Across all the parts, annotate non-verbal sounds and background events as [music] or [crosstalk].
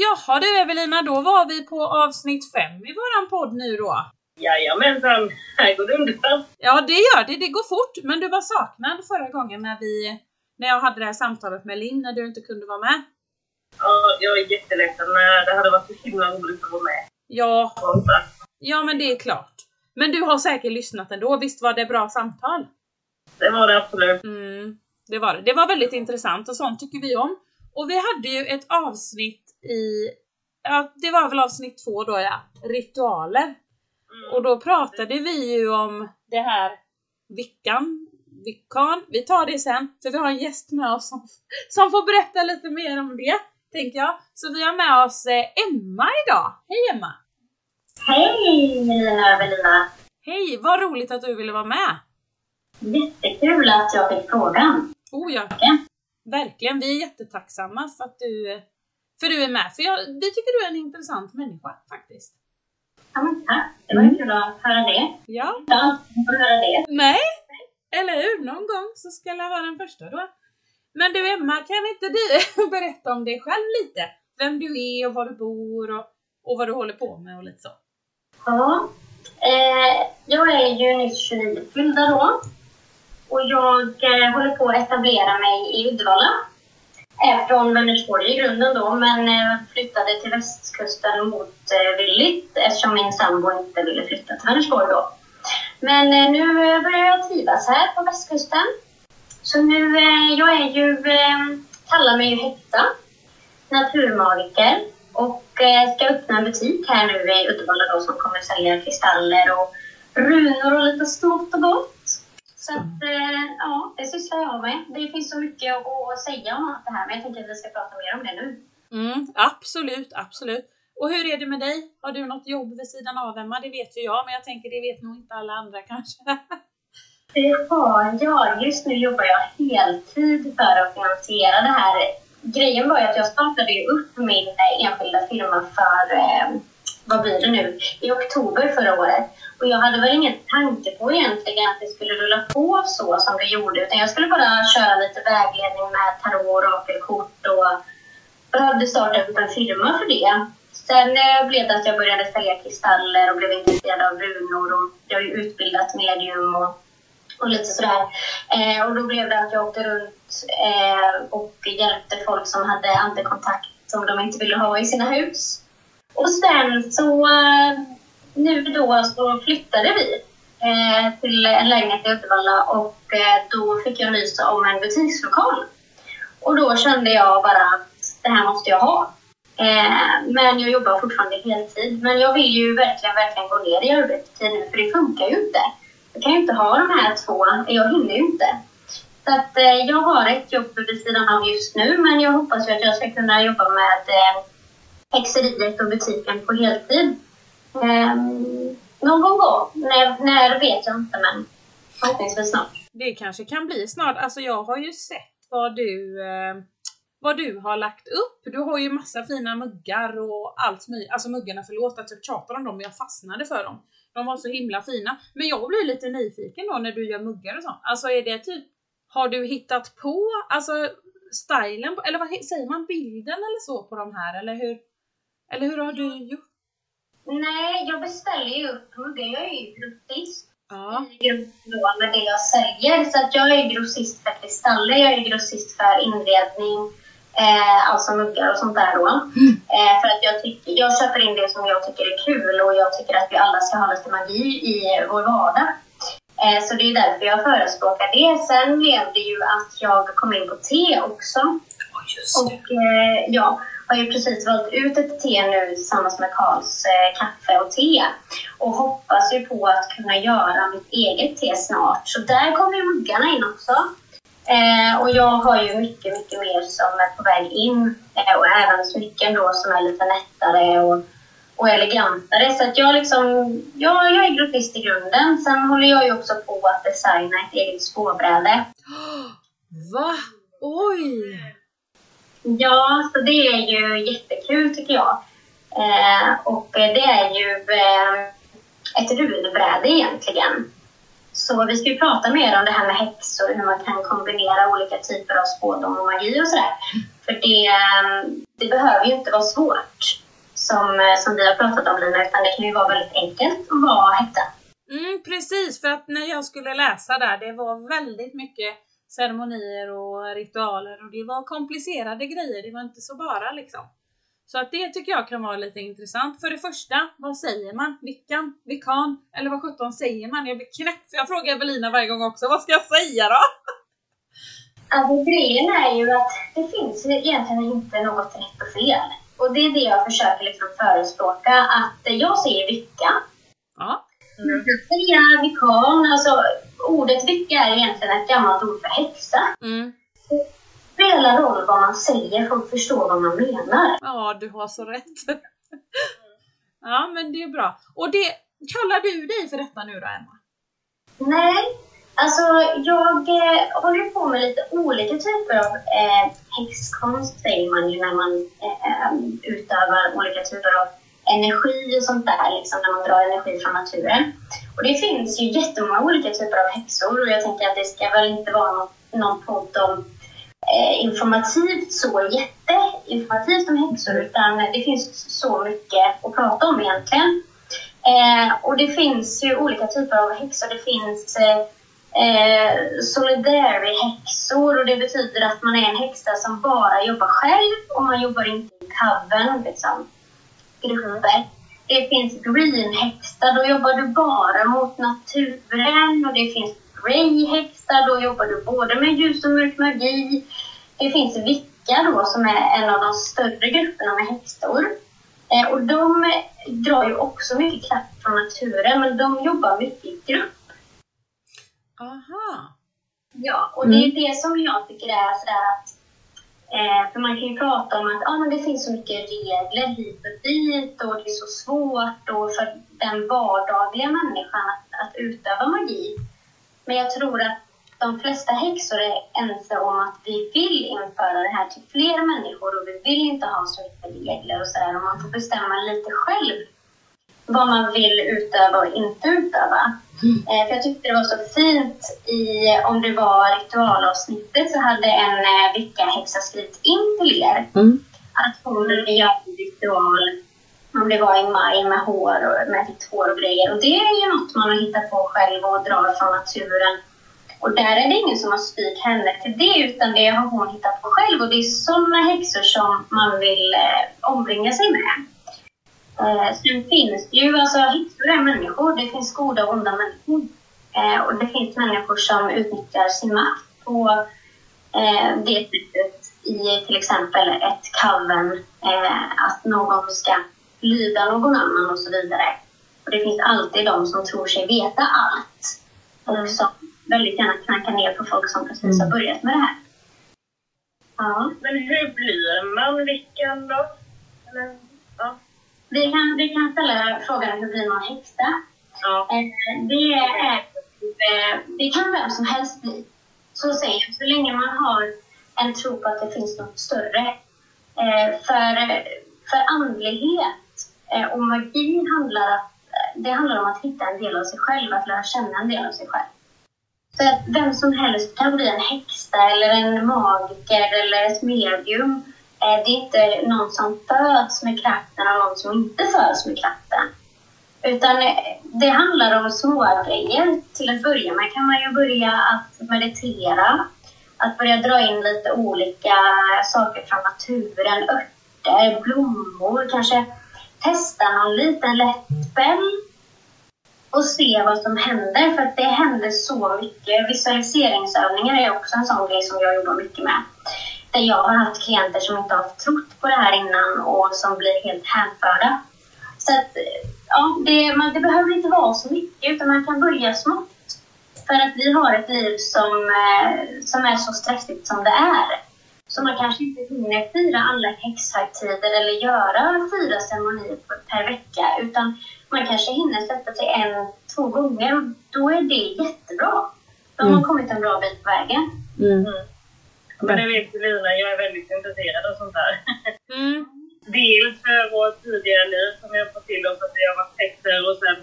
Jaha du Evelina, då var vi på avsnitt fem i våran podd nu då. Jajamensan, här går det underbart. Ja det gör det, det går fort. Men du var saknad förra gången när vi när jag hade det här samtalet med Linn när du inte kunde vara med. Ja, jag är jätteledsen. Det hade varit så himla roligt att vara med. Ja, ja men det är klart. Men du har säkert lyssnat ändå, visst var det bra samtal? Det var det absolut. Mm, det var det. Det var väldigt intressant och sånt tycker vi om. Och vi hade ju ett avsnitt i, ja det var väl avsnitt två då ja, ritualer. Mm. Och då pratade vi ju om det här vickan, vickan, vi tar det sen, för vi har en gäst med oss som, som får berätta lite mer om det, tänker jag. Så vi har med oss eh, Emma idag. Hej Emma! Hej Melina och Evelina! Hej, vad roligt att du ville vara med! Jättekul att jag fick frågan. Oh ja, verkligen. Vi är jättetacksamma för att du, för du är med. För jag, vi tycker du är en intressant människa faktiskt. Ja, men tack. Det var mm. kul att höra det. Ja. Inte fått höra det. Nej, eller hur? Någon gång så ska jag vara den första då. Men du Emma, kan inte du [laughs] berätta om dig själv lite? Vem du är och var du bor och, och vad du håller på med och lite så. Ja, eh, jag är ju nyss 29 fyllda då. Och jag eh, håller på att etablera mig i Uddevalla. Är från Vänersborg i grunden då, men eh, flyttade till västkusten motvilligt eh, eftersom min sambo inte ville flytta till Vänersborg då. Men nu börjar jag trivas här på västkusten. Så nu, jag är ju, kallar mig ju Hetta, naturmagiker och ska öppna en butik här nu i Uddevalla då som kommer sälja kristaller och runor och lite stort och gott. Så att, ja, det sysslar jag med. Det finns så mycket att säga om allt det här, men jag tänker att vi ska prata mer om det nu. Mm, absolut, absolut. Och hur är det med dig? Har du något jobb vid sidan av Emma? Det vet ju jag, men jag tänker det vet nog inte alla andra [laughs] kanske. Det har jag. Just nu jobbar jag heltid för att finansiera det här. Grejen var ju att jag startade upp min enskilda firma för, eh, vad blir det nu, i oktober förra året. Och jag hade väl ingen tanke på egentligen att det skulle rulla på så som det gjorde, utan jag skulle bara köra lite vägledning med tarot och rakelkort och behövde starta upp en firma för det. Sen eh, blev det att jag började sälja kristaller och blev intresserad av runor och jag har ju utbildat medium och, och lite sådär. Eh, och då blev det att jag åkte runt eh, och hjälpte folk som hade andekontakt som de inte ville ha i sina hus. Och sen så eh, nu då så flyttade vi eh, till en lägenhet i Uddevalla och eh, då fick jag nys om en butikslokal. Och då kände jag bara att det här måste jag ha. Eh, men jag jobbar fortfarande heltid. Men jag vill ju verkligen, verkligen gå ner i arbetstid nu, för det funkar ju inte. Jag kan ju inte ha de här två, jag hinner ju inte. Så att eh, jag har ett jobb vid sidan av just nu, men jag hoppas ju att jag ska kunna jobba med eh, häxeriet och butiken på heltid. Eh, någon gång då. När, när vet jag inte, men förhoppningsvis snart. Det kanske kan bli snart. Alltså jag har ju sett vad du eh vad du har lagt upp. Du har ju massa fina muggar och allt möjligt. Alltså muggarna, förlåt att jag tjatar om dem, men jag fastnade för dem. De var så himla fina. Men jag blir lite nyfiken då när du gör muggar och sånt. Alltså är det typ, har du hittat på, alltså stylen, eller vad säger man, bilden eller så på de här, eller hur? Eller hur har du gjort? Nej, jag beställer ju upp muggar. Jag är ju grossist. Ja. Då med det jag säljer. Så att jag är grossist för kristaller, jag är grossist för inredning, Eh, alltså muggar och sånt där då. Mm. Eh, för att jag, tycker, jag köper in det som jag tycker är kul och jag tycker att vi alla ska ha lite magi i vår vardag. Eh, så det är därför jag förespråkar det. Sen blev det ju att jag kom in på te också. Oh, och eh, jag har ju precis valt ut ett te nu tillsammans med Karls eh, kaffe och te. Och hoppas ju på att kunna göra mitt eget te snart. Så där kommer ju muggarna in också. Eh, och jag har ju mycket, mycket mer som är på väg in. Eh, och även smycken då som är lite nättare och, och elegantare. Så att jag liksom, ja, jag är gruppist i grunden. Sen håller jag ju också på att designa ett eget spårbräde. [gasps] Va? Oj! Ja, så det är ju jättekul tycker jag. Eh, och det är ju eh, ett runbräde egentligen. Så vi ska ju prata mer om det här med häxor, hur man kan kombinera olika typer av spådom och magi och sådär. För det, eh, det behöver ju inte vara svårt, som, eh, som vi har pratat om Lina, utan det kan ju vara väldigt enkelt att vara häxa. Mm, precis, för att när jag skulle läsa där, det var väldigt mycket ceremonier och ritualer och det var komplicerade grejer, det var inte så bara liksom. Så att det tycker jag kan vara lite intressant. För det första, vad säger man? Vickan? Vikan? Eller vad sjutton säger man? Jag blir knäpp för jag frågar Evelina varje gång också, vad ska jag säga då? Alltså grejen är ju att det finns egentligen inte något rätt och fel. Och det är det jag försöker liksom förespråka, att jag säger vicka. Ja. Mm. Säger vikan, alltså ordet vicka är egentligen ett gammalt ord för häxa. Mm. Det spelar roll vad man säger, folk förstår vad man menar. Ja, du har så rätt. [laughs] ja, men det är bra. Och det, kallar du dig för detta nu då, Emma? Nej, alltså jag eh, håller på med lite olika typer av eh, häxkonst säger man ju när man eh, utövar olika typer av energi och sånt där, liksom när man drar energi från naturen. Och det finns ju jättemånga olika typer av häxor och jag tänker att det ska väl inte vara någon, någon podd om eh, informativt så jätteinformativt om häxor utan det finns så mycket att prata om egentligen. Eh, och det finns ju olika typer av häxor. Det finns eh, eh, solidary-häxor och det betyder att man är en häxa som bara jobbar själv och man jobbar inte i coven, liksom, grupper. Det finns green-häxa, då jobbar du bara mot naturen och det finns grey-häxa, då jobbar du både med ljus och mörk magi. Det finns vicka då som är en av de större grupperna med häxor. Eh, och de drar ju också mycket kraft från naturen, men de jobbar mycket i grupp. Aha. Ja, och det är det som jag tycker är sådär att eh, för man kan ju prata om att ah, men det finns så mycket regler hit och dit och det är så svårt och för den vardagliga människan att, att utöva magi. Men jag tror att de flesta häxor är ense om att vi vill införa det här till fler människor och vi vill inte ha så mycket regler och sådär och man får bestämma lite själv vad man vill utöva och inte utöva. Mm. Eh, för jag tyckte det var så fint i, om det var ritualavsnittet så hade en eh, vicka-häxa skrivit in till er mm. att hon ville göra en ritual om det var i maj med hår och med sitt hår och grejer. Och det är ju något man har hittat på själv och drar från naturen. Och där är det ingen som har styrt henne till det, utan det har hon hittat på själv. Och det är sådana häxor som man vill eh, omringa sig med. Eh, sen finns det ju, alltså häxor är människor. Det finns goda och onda människor. Eh, och det finns människor som utnyttjar sin makt på eh, det sättet i till exempel ett coven, eh, att någon ska lyda någon annan och så vidare. Och det finns alltid de som tror sig veta allt och som väldigt gärna knackar ner på folk som precis har börjat med det här. Ja. Men hur blir man vilken då? Eller. Vi, kan, vi kan ställa frågan hur blir man häxa? Ja. Eh, det, är, eh, det kan vem som helst bli. Så säger jag, så länge man har en tro på att det finns något större. Eh, för, för andlighet och magi handlar, det handlar om att hitta en del av sig själv, att lära känna en del av sig själv. Så att vem som helst kan bli en häxa eller en magiker eller ett medium. Eh, det är inte någon som föds med kraften och någon som inte föds med kraften. Utan eh, det handlar om små grejer. Till att börja med kan man ju börja att meditera. Att börja dra in lite olika saker från naturen. Örter, blommor, kanske testa någon liten lätt spell och se vad som händer. För att det händer så mycket. Visualiseringsövningar är också en sån grej som jag jobbar mycket med. Där jag har haft klienter som inte har trott på det här innan och som blir helt hänförda. Så att, ja, det, man, det behöver inte vara så mycket utan man kan börja smått. För att vi har ett liv som, eh, som är så stressigt som det är. Så man kanske inte hinner fira alla häxhögtider eller göra fyra ceremonier per vecka utan man kanske hinner sätta sig en, två gånger och då är det jättebra. Då har man mm. kommit en bra bit på vägen. Mm. Mm. Men det vet Lina, jag är väldigt intresserad av sånt här. [laughs] Mm. Dels för vårt tidigare liv som har fått till oss att vi har varit häxor och sen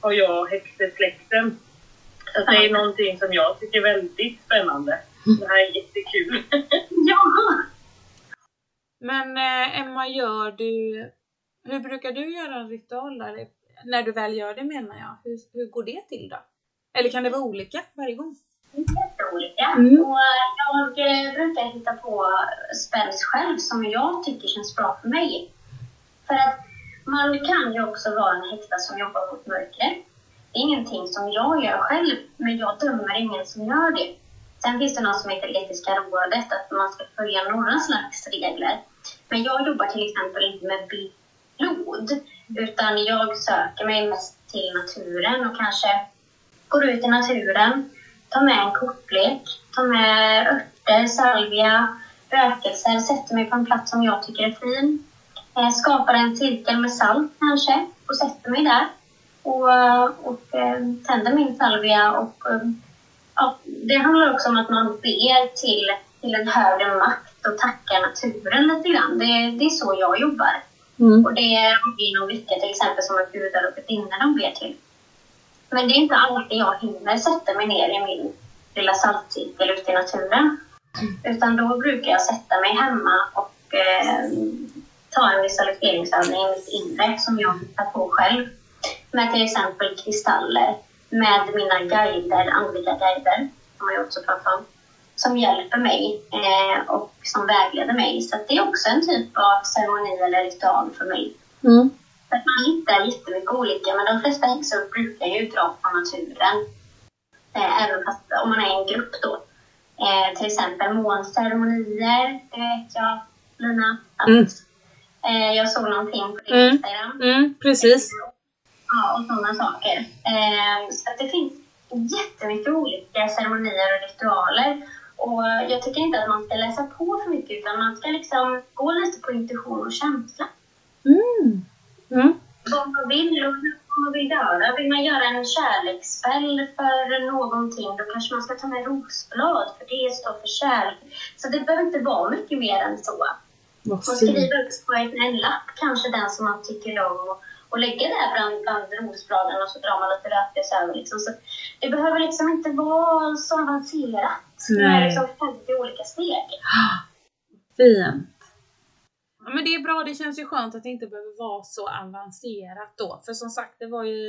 har jag häxesläkten. Så det är någonting som jag tycker är väldigt spännande. Det här är jättekul. [laughs] ja! [laughs] Men eh, Emma, gör du... Hur brukar du göra en ritual där? När du väl gör det menar jag. Hur, hur går det till då? Eller kan det vara olika varje gång? Jätteolika. Mm. Och jag brukar hitta på spells själv som jag tycker känns bra för mig. För att man kan ju också vara en häxa som jobbar mot mörkret. Det är ingenting som jag gör själv, men jag dömer ingen som gör det. Sen finns det något som heter etiska rådet, att man ska följa några slags regler. Men jag jobbar till exempel inte med blod, utan jag söker mig mest till naturen och kanske går ut i naturen, tar med en kortlek, tar med örter, salvia, rökelser, sätter mig på en plats som jag tycker är fin. Eh, skapar en cirkel med salt kanske och sätter mig där och, och eh, tänder min salvia. Och, eh, ja, det handlar också om att man ber till, till en högre makt och tackar naturen lite grann. Det, det är så jag jobbar. Mm. Och det är inom vilket till exempel som att gudar och gudinnor de ber till. Men det är inte alltid jag hinner sätta mig ner i min lilla saltcirkel ute i naturen. Utan då brukar jag sätta mig hemma och eh, ta en visualiseringsövning i mitt inre som jag hittar på själv. Med till exempel kristaller, med mina guider, andliga guider, som jag också pratat om, som hjälper mig eh, och som vägleder mig. Så det är också en typ av ceremoni eller ritual för mig. Mm. För man hittar jättemycket olika, men de flesta häxor brukar ju dra från naturen. Eh, även fast om man är i en grupp då. Eh, till exempel månceremonier, det vet jag, Lina, att mm. Eh, jag såg någonting på din mm. Instagram. Mm, precis. Ja, och sådana saker. Eh, så att det finns jättemycket olika ceremonier och ritualer. Och jag tycker inte att man ska läsa på för mycket utan man ska liksom gå lite på intuition och känsla. Mm. Mm. Vad man vill och vad man vill göra. Vill man göra en kärleksspel för någonting då kanske man ska ta med rosblad för det står för kärlek. Så det behöver inte vara mycket mer än så. Och skriva upp på en lapp kanske den som man tycker om och, och lägga det bland, bland rosbladen och så drar man lite rökes över. Liksom. Så det behöver liksom inte vara så avancerat. Nej. Det är liksom 50 olika steg. [gasps] Fint. Ja, men det är bra, det känns ju skönt att det inte behöver vara så avancerat då. För som sagt, det var ju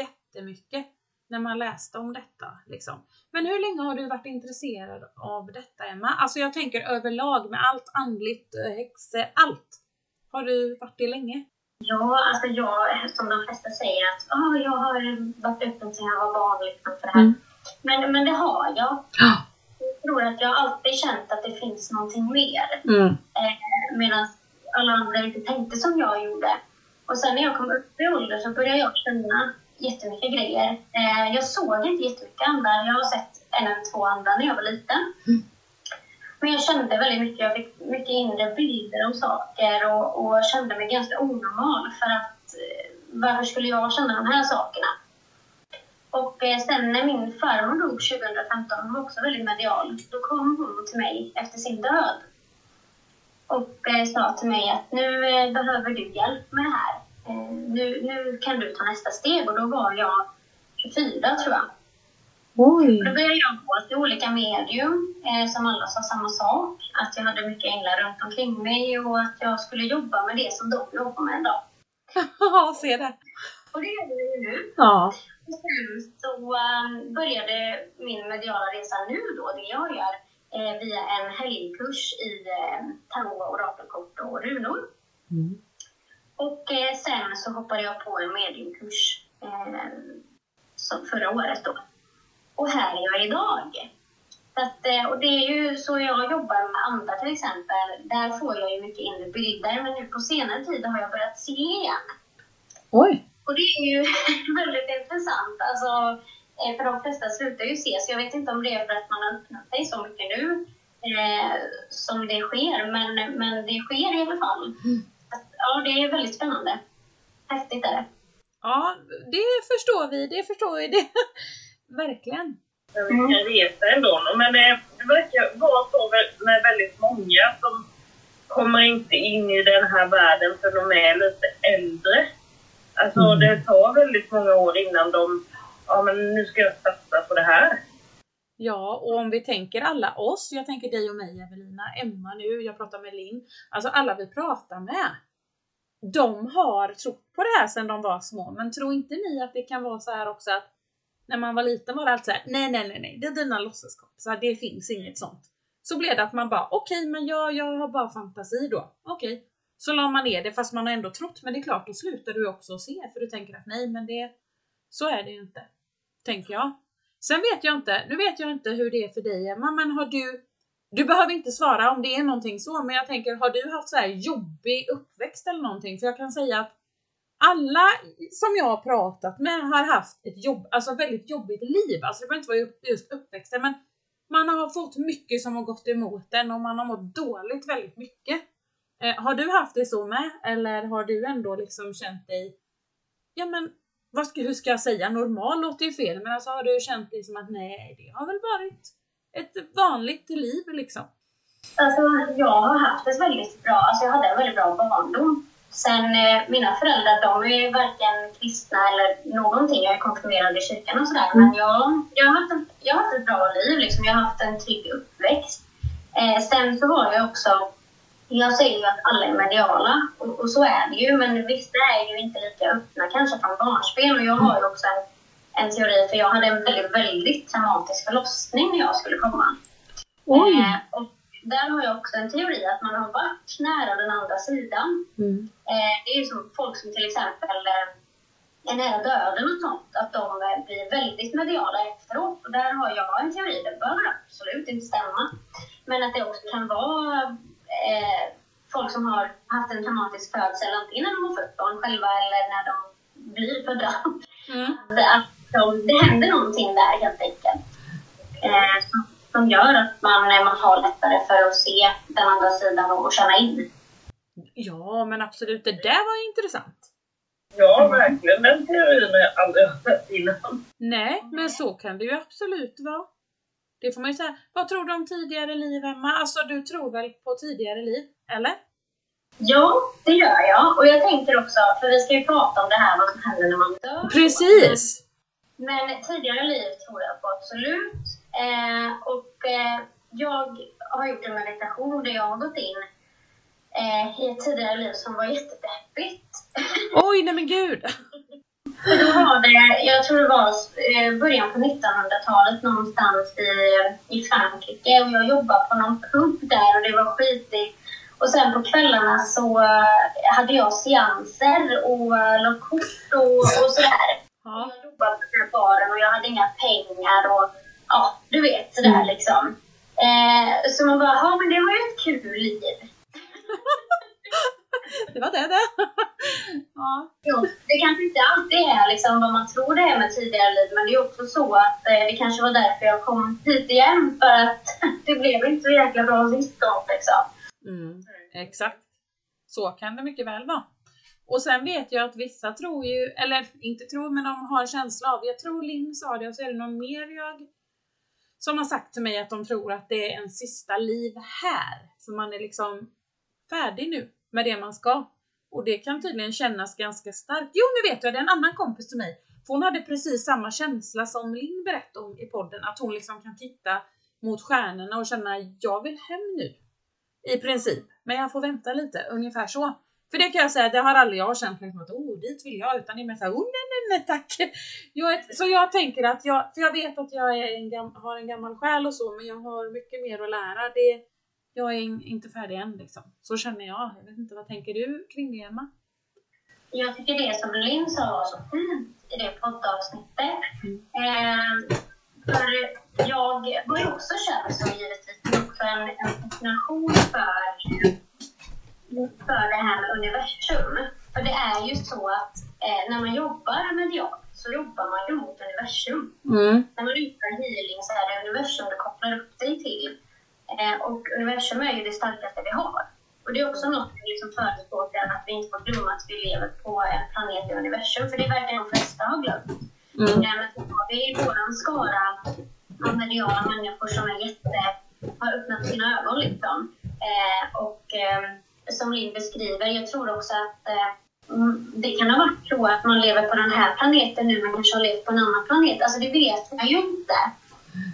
jättemycket när man läste om detta. Liksom. Men hur länge har du varit intresserad av detta Emma? Alltså jag tänker överlag med allt andligt, eh, häxe, allt. Har du varit det länge? Ja, alltså jag, som de flesta säger att oh, jag har varit öppen sedan jag var barn liksom för det här. Mm. Men, men det har jag. Jag tror att jag alltid känt att det finns någonting mer. Mm. Eh, Medan alla andra inte tänkte som jag gjorde. Och sen när jag kom upp i ålder så började jag känna jättemycket grejer. Eh, jag såg inte jättemycket andar. Jag har sett en eller två andar när jag var liten. Mm. Men jag kände väldigt mycket. Jag fick mycket inre bilder om saker och, och kände mig ganska onormal för att eh, varför skulle jag känna de här sakerna? Och eh, sen när min farmor dog 2015, hon var också väldigt medial, då kom hon till mig efter sin död och sa till mig att nu behöver du hjälp med det här. Eh, nu, nu kan du ta nästa steg och då var jag 24 tror jag. Oj. då började jag gå till olika medium eh, som alla sa samma sak. Att jag hade mycket änglar runt omkring mig och att jag skulle jobba med det som de jobbar med idag. [laughs] Ja, se det. Och det gör vi nu. Ja. Och sen så um, började min mediala resa nu då, det jag gör, eh, via en helgkurs i eh, tarot, orakelkort och runor. Mm. Och eh, sen så hoppade jag på en mediumkurs eh, som förra året då. Och här är jag idag. Att, eh, och det är ju så jag jobbar med andra till exempel. Där får jag ju mycket inre bilder, men nu på senare tid har jag börjat se igen. Oj! Och det är ju [laughs] väldigt intressant. Alltså, eh, för de flesta slutar ju se, så jag vet inte om det är för att man har öppnat sig så mycket nu eh, som det sker, men, men det sker i alla fall. Mm ja, det är väldigt spännande. Häftigt är det. Ja, det förstår vi. Det förstår vi. [laughs] Det. Verkligen. Vilken resa ändå. Men det, det verkar vara så med väldigt många som kommer inte in i den här världen för de är lite äldre. Alltså mm. det tar väldigt många år innan de, ja men nu ska jag satsa på det här. Ja, och om vi tänker alla oss, jag tänker dig och mig Evelina, Emma nu, jag pratar med Linn, alltså alla vi pratar med. De har trott på det här sedan de var små, men tror inte ni att det kan vara så här också att när man var liten var det alltid såhär, nej nej nej nej, det är dina låtsaskompisar, det finns inget sånt. Så blev det att man bara, okej okay, men jag, jag har bara fantasi då, okej. Okay. Så la man ner det fast man har ändå trott, men det är klart då slutar du också se för du tänker att nej men det, så är det ju inte. Tänker jag. Sen vet jag inte, nu vet jag inte hur det är för dig Emma, men har du du behöver inte svara om det är någonting så, men jag tänker, har du haft så här jobbig uppväxt eller någonting? För jag kan säga att alla som jag har pratat med har haft ett jobb, alltså väldigt jobbigt liv. Alltså det behöver inte vara just uppväxten, men man har fått mycket som har gått emot en och man har mått dåligt väldigt mycket. Eh, har du haft det så med? Eller har du ändå liksom känt dig, ja men vad ska, hur ska jag säga, normal låter ju fel, men alltså har du känt dig som att nej, det har väl varit ett vanligt liv liksom? Alltså jag har haft ett väldigt bra, alltså jag hade en väldigt bra barndom. Sen eh, mina föräldrar de är varken kristna eller någonting. Jag är konfirmerad i kyrkan och sådär. Men jag, jag, har haft ett, jag har haft ett bra liv. Liksom. Jag har haft en trygg uppväxt. Eh, sen så har jag också... Jag säger ju att alla är mediala och, och, så är det ju. Men vissa är ju inte lika öppna kanske från barnsben. Och jag har ju också en, en teori, för jag hade en väldigt, väldigt traumatisk förlossning när jag skulle komma. Eh, och där har jag också en teori att man har varit nära den andra sidan. Mm. Eh, det är ju som folk som till exempel eh, är nära döden och sånt, att de eh, blir väldigt mediala efteråt. Och där har jag en teori, det behöver absolut inte stämma. Men att det också kan vara eh, folk som har haft en traumatisk födsel, antingen när de har fött barn själva eller när de blir födda. Mm. Att de, det händer någonting där helt enkelt. Eh, som gör att man, man har lättare för att se den andra sidan och känna in. Ja, men absolut, det där var ju intressant. Ja, verkligen. Den teorin har jag aldrig hört innan. Nej, men så kan det ju absolut vara. Det får man ju säga. Vad tror du om tidigare liv, Emma? Alltså, du tror väl på tidigare liv, eller? Ja, det gör jag. Och jag tänker också, för vi ska ju prata om det här vad som händer när man dör. Precis! Men tidigare liv tror jag på absolut. Eh, och eh, jag har gjort en meditation där jag har gått in eh, i ett tidigare liv som var jättedeppigt. Oj, nej men gud! [laughs] var det, jag tror det var eh, början på 1900-talet någonstans i, i Frankrike och jag jobbade på någon pub där och det var skitigt. Och sen på kvällarna så eh, hade jag seanser och uh, la kort och, och sådär. Ja. Jag jobbade på den här baren och jag hade inga pengar och ja, du vet sådär mm. liksom. Eh, så man bara, ja men det var ju ett kul liv. [laughs] det var det det. [laughs] ja. Jo, det kanske inte alltid är liksom vad man tror det är med tidigare liv, men det är också så att eh, det kanske var därför jag kom hit igen, för att [laughs] det blev inte så jäkla bra sist gång liksom. Mm, exakt. Så kan det mycket väl vara. Och sen vet jag att vissa tror ju, eller inte tror, men de har en känsla av, jag tror Linn sa det och så är det någon mer jag som har sagt till mig att de tror att det är en sista liv här. Så man är liksom färdig nu med det man ska. Och det kan tydligen kännas ganska starkt. Jo, nu vet jag, det är en annan kompis till mig. För hon hade precis samma känsla som Linn berättade om i podden, att hon liksom kan titta mot stjärnorna och känna, jag vill hem nu. I princip. Men jag får vänta lite, ungefär så. För det kan jag säga, det har aldrig jag känt liksom att oh, dit vill jag, utan det är mer såhär, oh nej nej nej tack. Jag är, så jag tänker att jag, för jag vet att jag är en gam, har en gammal själ och så, men jag har mycket mer att lära. Det, jag är inte färdig än liksom. Så känner jag. Jag vet inte, vad tänker du kring det Emma? Jag tycker det som Linn sa var så fint i det poddavsnittet. Mm. Eh, för jag har ju också känt som givetvis också en, en fascination för för det här med universum. För det är ju så att eh, när man jobbar medialt så jobbar man ju mot universum. Mm. När man utför healing så är det universum du kopplar upp dig till. Eh, och universum är ju det starkaste vi har. Och det är också något vi liksom förespråkar, att vi inte får glömma att vi lever på en planet i universum, för det verkar de flesta ha glömt. Mm. Eh, men så har vi vår skara mediala människor som är jätte, har öppnat sina ögon liksom. Eh, och eh, som Linn beskriver. Jag tror också att eh, mm, det kan ha varit så att man lever på den här planeten nu, men kanske har levt på en annan planet. Alltså det vet man ju inte.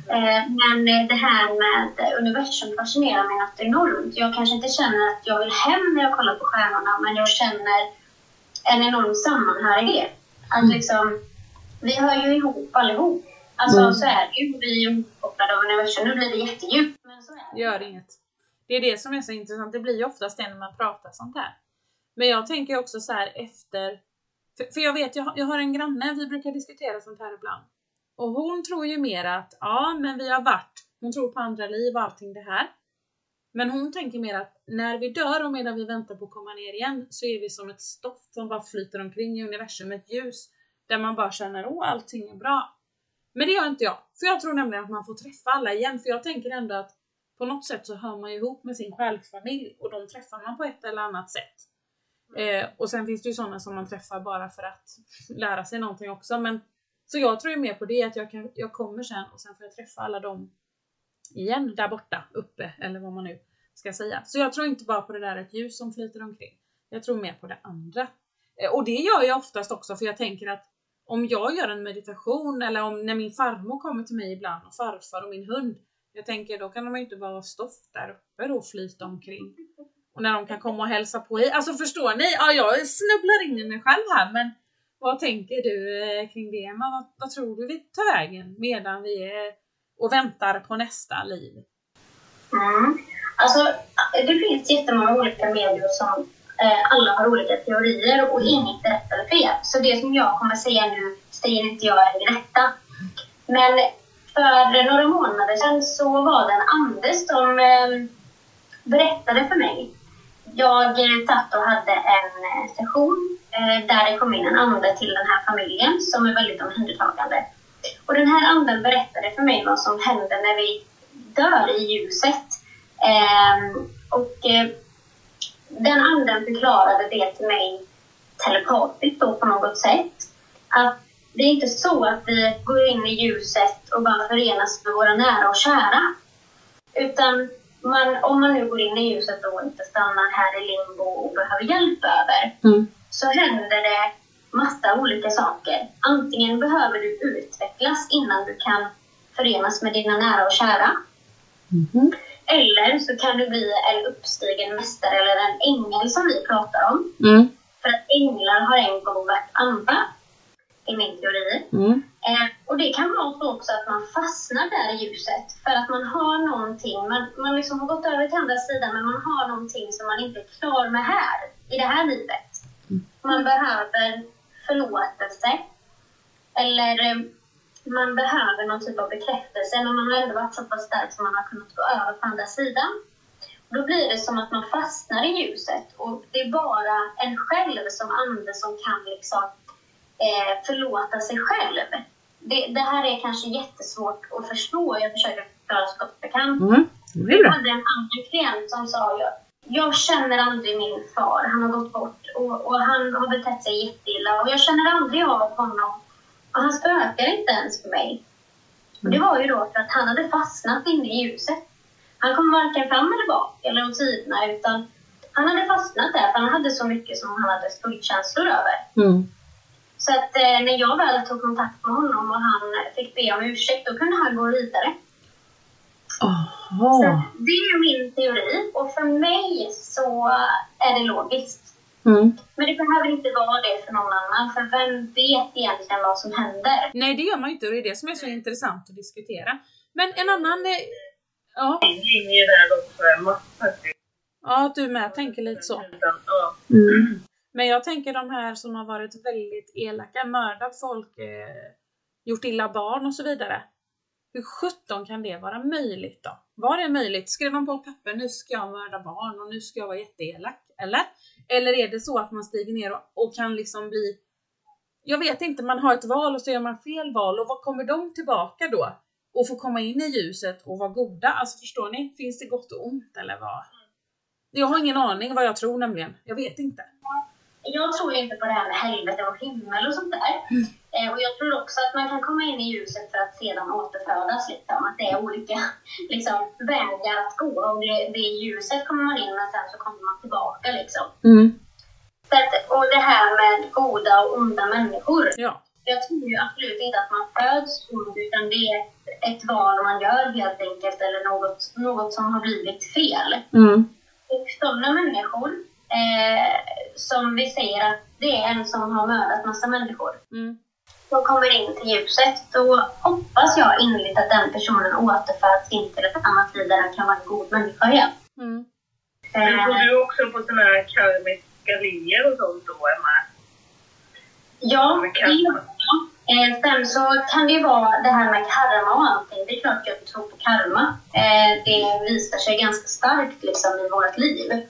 Eh, men det här med universum fascinerar mig något enormt. Jag kanske inte känner att jag vill hem när jag kollar på stjärnorna, men jag känner en enorm sammanhörighet. Att mm. liksom, vi hör ju ihop allihop. Alltså mm. så är det ju. Vi är ihopkopplade av universum. Nu blir det jättedjupt, men så är det. Gör inget. Det är det som är så intressant. Det blir ju oftast det när man pratar sånt här. Men jag tänker också så här efter, för, för jag vet, jag har, jag har en granne, vi brukar diskutera sånt här ibland. Och hon tror ju mer att, ja men vi har varit, hon tror på andra liv och allting det här. Men hon tänker mer att när vi dör och medan vi väntar på att komma ner igen så är vi som ett stoft som bara flyter omkring i universum, ett ljus där man bara känner åh allting är bra. Men det gör inte jag, för jag tror nämligen att man får träffa alla igen, för jag tänker ändå att på något sätt så hör man ihop med sin själsfamilj och de träffar man på ett eller annat sätt. Eh, och sen finns det ju sådana som man träffar bara för att lära sig någonting också. Men, så jag tror ju mer på det, att jag, kan, jag kommer sen och sen får jag träffa alla dem igen där borta, uppe eller vad man nu ska säga. Så jag tror inte bara på det där ett ljus som flyter omkring. Jag tror mer på det andra. Eh, och det gör jag oftast också för jag tänker att om jag gör en meditation eller om när min farmor kommer till mig ibland och farfar och min hund. Jag tänker då kan de ju inte vara stoft där uppe och flyta omkring. Och när de kan komma och hälsa på i. Alltså förstår ni? Ja, jag snubblar in i mig själv här men vad tänker du eh, kring det? Men vad, vad tror du vi tar vägen medan vi är och väntar på nästa liv? Mm. Alltså, det finns jättemånga olika medier som eh, alla har olika teorier och inget är rätt eller fel. Så det som jag kommer säga nu säger inte jag är det rätta. Men för några månader sedan så var det en ande som eh, berättade för mig. Jag eh, satt och hade en eh, session Eh, där det kom in en ande till den här familjen som är väldigt omhändertagande. Och den här anden berättade för mig vad som händer när vi dör i ljuset. Ehm, och eh, den anden förklarade det till mig telepatiskt då på något sätt. Att det är inte så att vi går in i ljuset och bara förenas med våra nära och kära. Utan man, om man nu går in i ljuset och inte stannar här i limbo och behöver hjälp över, mm så händer det massa olika saker. Antingen behöver du utvecklas innan du kan förenas med dina nära och kära. Mm. Eller så kan du bli en uppstigen mästare eller en ängel som vi pratar om. Mm. För att änglar har en gång varit andra, i min teori. Mm. Eh, och det kan vara så också att man fastnar där i ljuset för att man har någonting, man, man liksom har gått över till andra sidan men man har någonting som man inte är klar med här, i det här livet. Man behöver förlåtelse. Eller eh, man behöver någon typ av bekräftelse, men man har ändå varit så pass stark som man har kunnat gå över på andra sidan. Då blir det som att man fastnar i ljuset och det är bara en själv som ande som kan liksom, eh, förlåta sig själv. Det, det, här är kanske jättesvårt att förstå. Jag försöker förklara så gott jag kan. Mm, jag hade en annan klient som sa jag, jag känner aldrig min far. Han har gått bort och, och han har betett sig jätteilla och jag känner aldrig av honom. Och han spökar inte ens för mig. Och det var ju då för att han hade fastnat inne i ljuset. Han kom varken fram eller bak eller åt sidorna utan han hade fastnat där för han hade så mycket som han hade skuldkänslor över. Mm. Så att eh, när jag väl tog kontakt med honom och han fick be om ursäkt då kunde han gå vidare. Så det är min teori och för mig så är det logiskt. Mm. Men det behöver inte vara det för någon annan, för vem vet egentligen vad som händer? Nej, det gör man ju inte och det är det som är så intressant att diskutera. Men en annan... Eh, ja. linje där också, Ja, att du med tänker lite så. Mm. Men jag tänker de här som har varit väldigt elaka, mördat folk, eh, gjort illa barn och så vidare. Hur sjutton kan det vara möjligt då? Var det möjligt? Skrev de på papper, nu ska jag mörda barn och nu ska jag vara jätteelak? Eller? Eller är det så att man stiger ner och, och kan liksom bli jag vet inte, man har ett val och så gör man fel val och vad kommer de tillbaka då? Och få komma in i ljuset och vara goda? Alltså förstår ni? Finns det gott och ont eller vad? Jag har ingen aning vad jag tror nämligen. Jag vet inte. Jag tror inte på det här med helvete och himmel och sånt där. Mm. Eh, och jag tror också att man kan komma in i ljuset för att sedan återfödas. Liksom. Att det är olika [laughs] liksom, vägar att gå. Och det, det ljuset kommer man in men sen så kommer man tillbaka. Liksom. Mm. Så att, och det här med goda och onda människor. Ja. jag tror ju absolut inte att man föds ond, utan det är ett, ett val man gör helt enkelt, eller något, något som har blivit fel. Mm. Och sådana människor, eh, som vi säger att det är en som har mördat massa människor, Mm. Som kommer in till ljuset, då hoppas jag innerligt att den personen återförs in till ett annat liv där den kan vara en god människa igen. Mm. Men Eh, tror du också på såna här karmiska linjer och sånt då, Emma? Ja, det gör jag. Eh, sen så kan det ju vara det här med karma och allting. Det är klart jag tror på karma. Eh, det visar sig ganska starkt liksom, i vårt liv.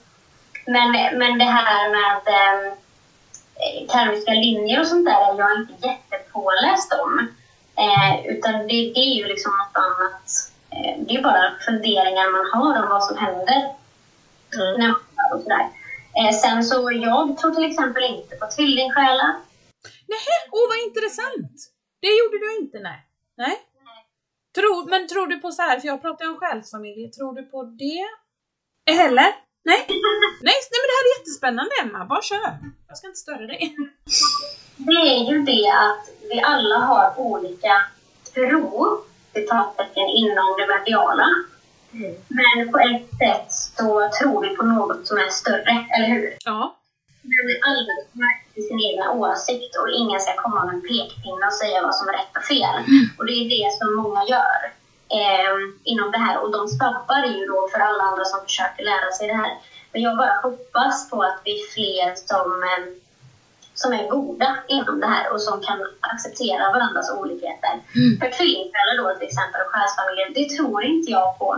Men, men det här med eh, karmiska linjer och sånt där är jag inte jättepåläst om. Eh, utan det, det är ju liksom något annat. Eh, det är bara funderingar man har om vad som händer Mm. när man och sådär. Eh, sen så jag tror till exempel inte på tvillingsjälar. Nej, åh vad intressant! Det gjorde du inte, nej. Nej. Tror, men tror du på så här, för jag pratar ju om själsfamiljer, tror du på det? Heller? Nej? Nej, nej men det här är jättespännande Emma, bara kör! Jag ska inte störa dig. Det är ju det att vi alla har olika tro, citattecken, inom det mediala. Mm. Men på ett sätt så tror vi på något som är större, eller hur? Ja. Men alla har sin egna åsikt och ingen ska komma med en pekpinne och säga vad som är rätt och fel. Och det är det som många gör eh, inom det här. Och de sabbar ju då för alla andra som försöker lära sig det här. Men jag bara hoppas på att vi är fler som, eh, som är goda inom det här och som kan acceptera varandras olikheter. För tvillingföräldrar då till exempel och själsfamiljer, det tror inte jag på.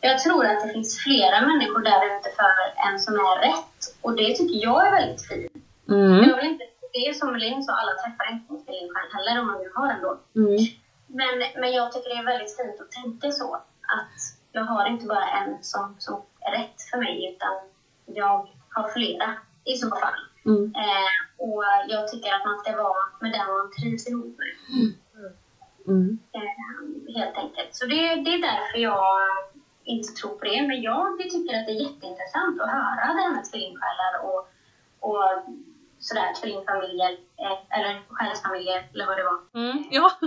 Jag tror att det finns flera människor där ute för en som är rätt. Och det tycker jag är väldigt fint. Mm. Jag vill inte, det är som Linn sa, alla träffar inte en tvillingstjärna heller om man nu har en då. Mm. Men, men jag tycker det är väldigt fint att tänka så. Att jag har inte bara en som, som är rätt för mig, utan jag har flera i så fall. Mm. Eh, och jag tycker att man ska vara med den man trivs ihop med. Mm. Eh, helt enkelt. Så det, det är därför jag inte tror på det. Men jag tycker att det är jätteintressant att höra det här med tvillingsjälar och, och sådär tvillingfamiljer, eh, eller själsfamiljer, eller vad det var. Mm. Ja. [laughs]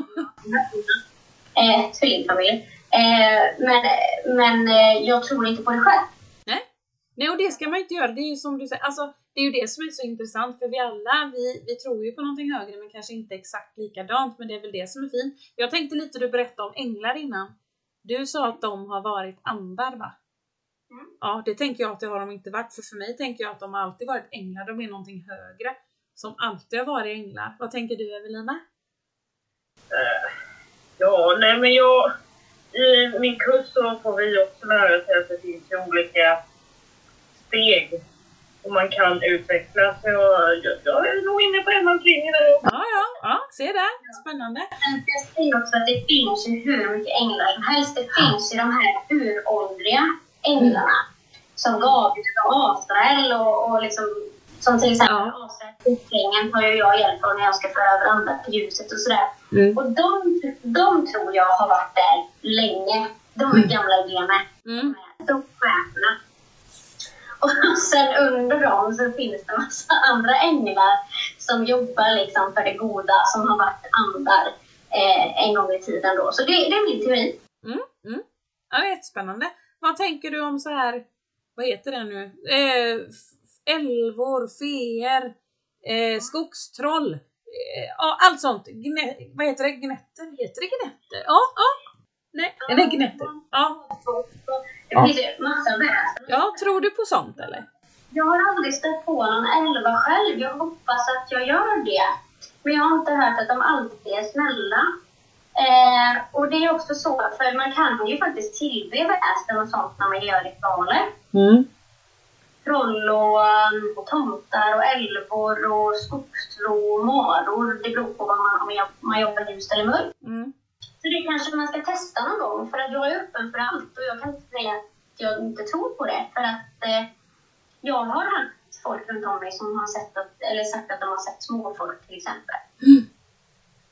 Eh, tvillingfamiljer. Eh, men men eh, jag tror inte på det själv. Nej, och det ska man inte göra. Det är ju som du säger, alltså, det är ju det som är så intressant för vi alla, vi, vi tror ju på någonting högre men kanske inte exakt likadant, men det är väl det som är fint. Jag tänkte lite, du berättade om änglar innan. Du sa att de har varit andar va? Mm. Ja, det tänker jag att det har de inte varit, för för mig tänker jag att de har alltid varit änglar, de är någonting högre. Som alltid har varit änglar. Vad tänker du Evelina? Ja, nej men jag... I min kurs så får vi också lära sig att det finns ju olika steg och man kan utvecklas. Så jag, jag, jag är nog inne på Emmas linje där. Ja, ja, ja, se där. Spännande. Men jag säger också att det finns ju hur mycket änglar som helst. Det finns ju de här uråldriga änglarna. Som Gabriel och Asrael och, och liksom, som till exempel Ja. Asrael, har ju jag hjälp av när jag ska föra över andra till ljuset och sådär. Mm. Och de, de tror jag har varit där länge. De är gamla gener. Mm. De cheferna. Och sen under dem så finns det massa andra änglar som jobbar liksom för det goda, som har varit andar eh, en gång i tiden då. Så det, det är min teori. Mm, mm. Ja, det är jättespännande. Vad tänker du om så här, vad heter det nu? Eh, älvor, feer, eh, skogstroll, eh, ja allt sånt. Gne, vad heter det? Gnetter? Heter det gnetter? Ja, ja. Nej, är det gnetter? Ja. Det finns ju massa väsen. ja, tror du på sånt eller? Jag har aldrig stött på någon älva själv. Jag hoppas att jag gör det. Men jag har inte hört att de alltid är snälla. Eh, och det är också så, för man kan ju faktiskt tillbe väsen och sånt när man gör ritualer. Mm. troll och, um, och tomtar och älvor och skogstrå och maror. Det beror på vad man, om man jobbar ljust eller mörkt. Mm. Så det kanske man ska testa någon gång för att jag är öppen för allt och jag kan inte säga att jag inte tror på det. För att eh, jag har haft folk runt om mig som har sett att, eller sagt att de har sett småfolk till exempel. Mm.